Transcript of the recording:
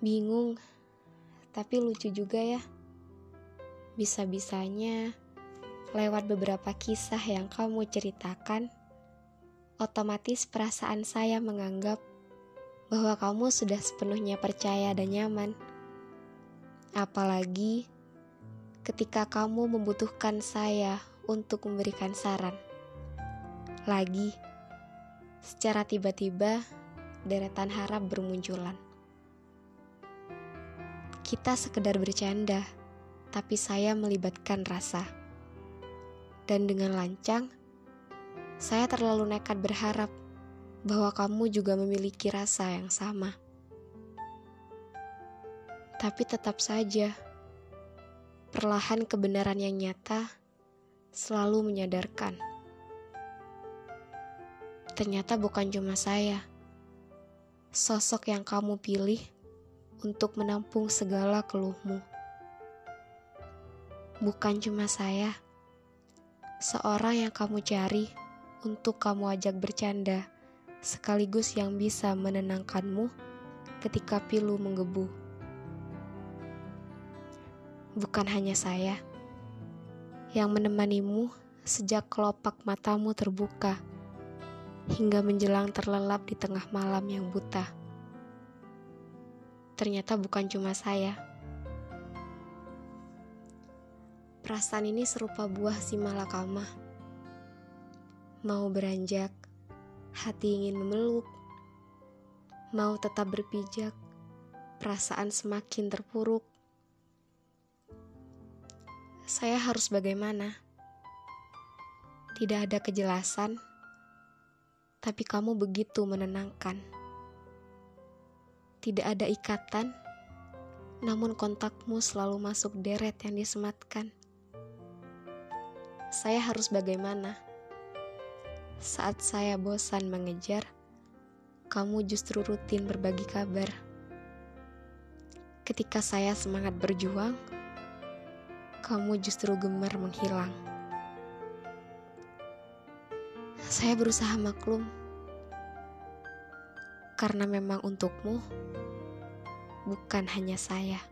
Bingung, tapi lucu juga ya. Bisa-bisanya lewat beberapa kisah yang kamu ceritakan, otomatis perasaan saya menganggap bahwa kamu sudah sepenuhnya percaya dan nyaman. Apalagi ketika kamu membutuhkan saya untuk memberikan saran. Lagi, secara tiba-tiba, deretan harap bermunculan. Kita sekedar bercanda, tapi saya melibatkan rasa. Dan dengan lancang, saya terlalu nekat berharap bahwa kamu juga memiliki rasa yang sama. Tapi tetap saja, perlahan kebenaran yang nyata selalu menyadarkan. Ternyata bukan cuma saya, sosok yang kamu pilih untuk menampung segala keluhmu. Bukan cuma saya, seorang yang kamu cari untuk kamu ajak bercanda, sekaligus yang bisa menenangkanmu ketika pilu menggebu. Bukan hanya saya yang menemanimu sejak kelopak matamu terbuka hingga menjelang terlelap di tengah malam yang buta ternyata bukan cuma saya. Perasaan ini serupa buah si malakama. Mau beranjak, hati ingin memeluk. Mau tetap berpijak, perasaan semakin terpuruk. Saya harus bagaimana? Tidak ada kejelasan, tapi kamu begitu menenangkan. Tidak ada ikatan, namun kontakmu selalu masuk deret yang disematkan. Saya harus bagaimana? Saat saya bosan mengejar, kamu justru rutin berbagi kabar. Ketika saya semangat berjuang, kamu justru gemar menghilang. Saya berusaha maklum karena memang untukmu bukan hanya saya.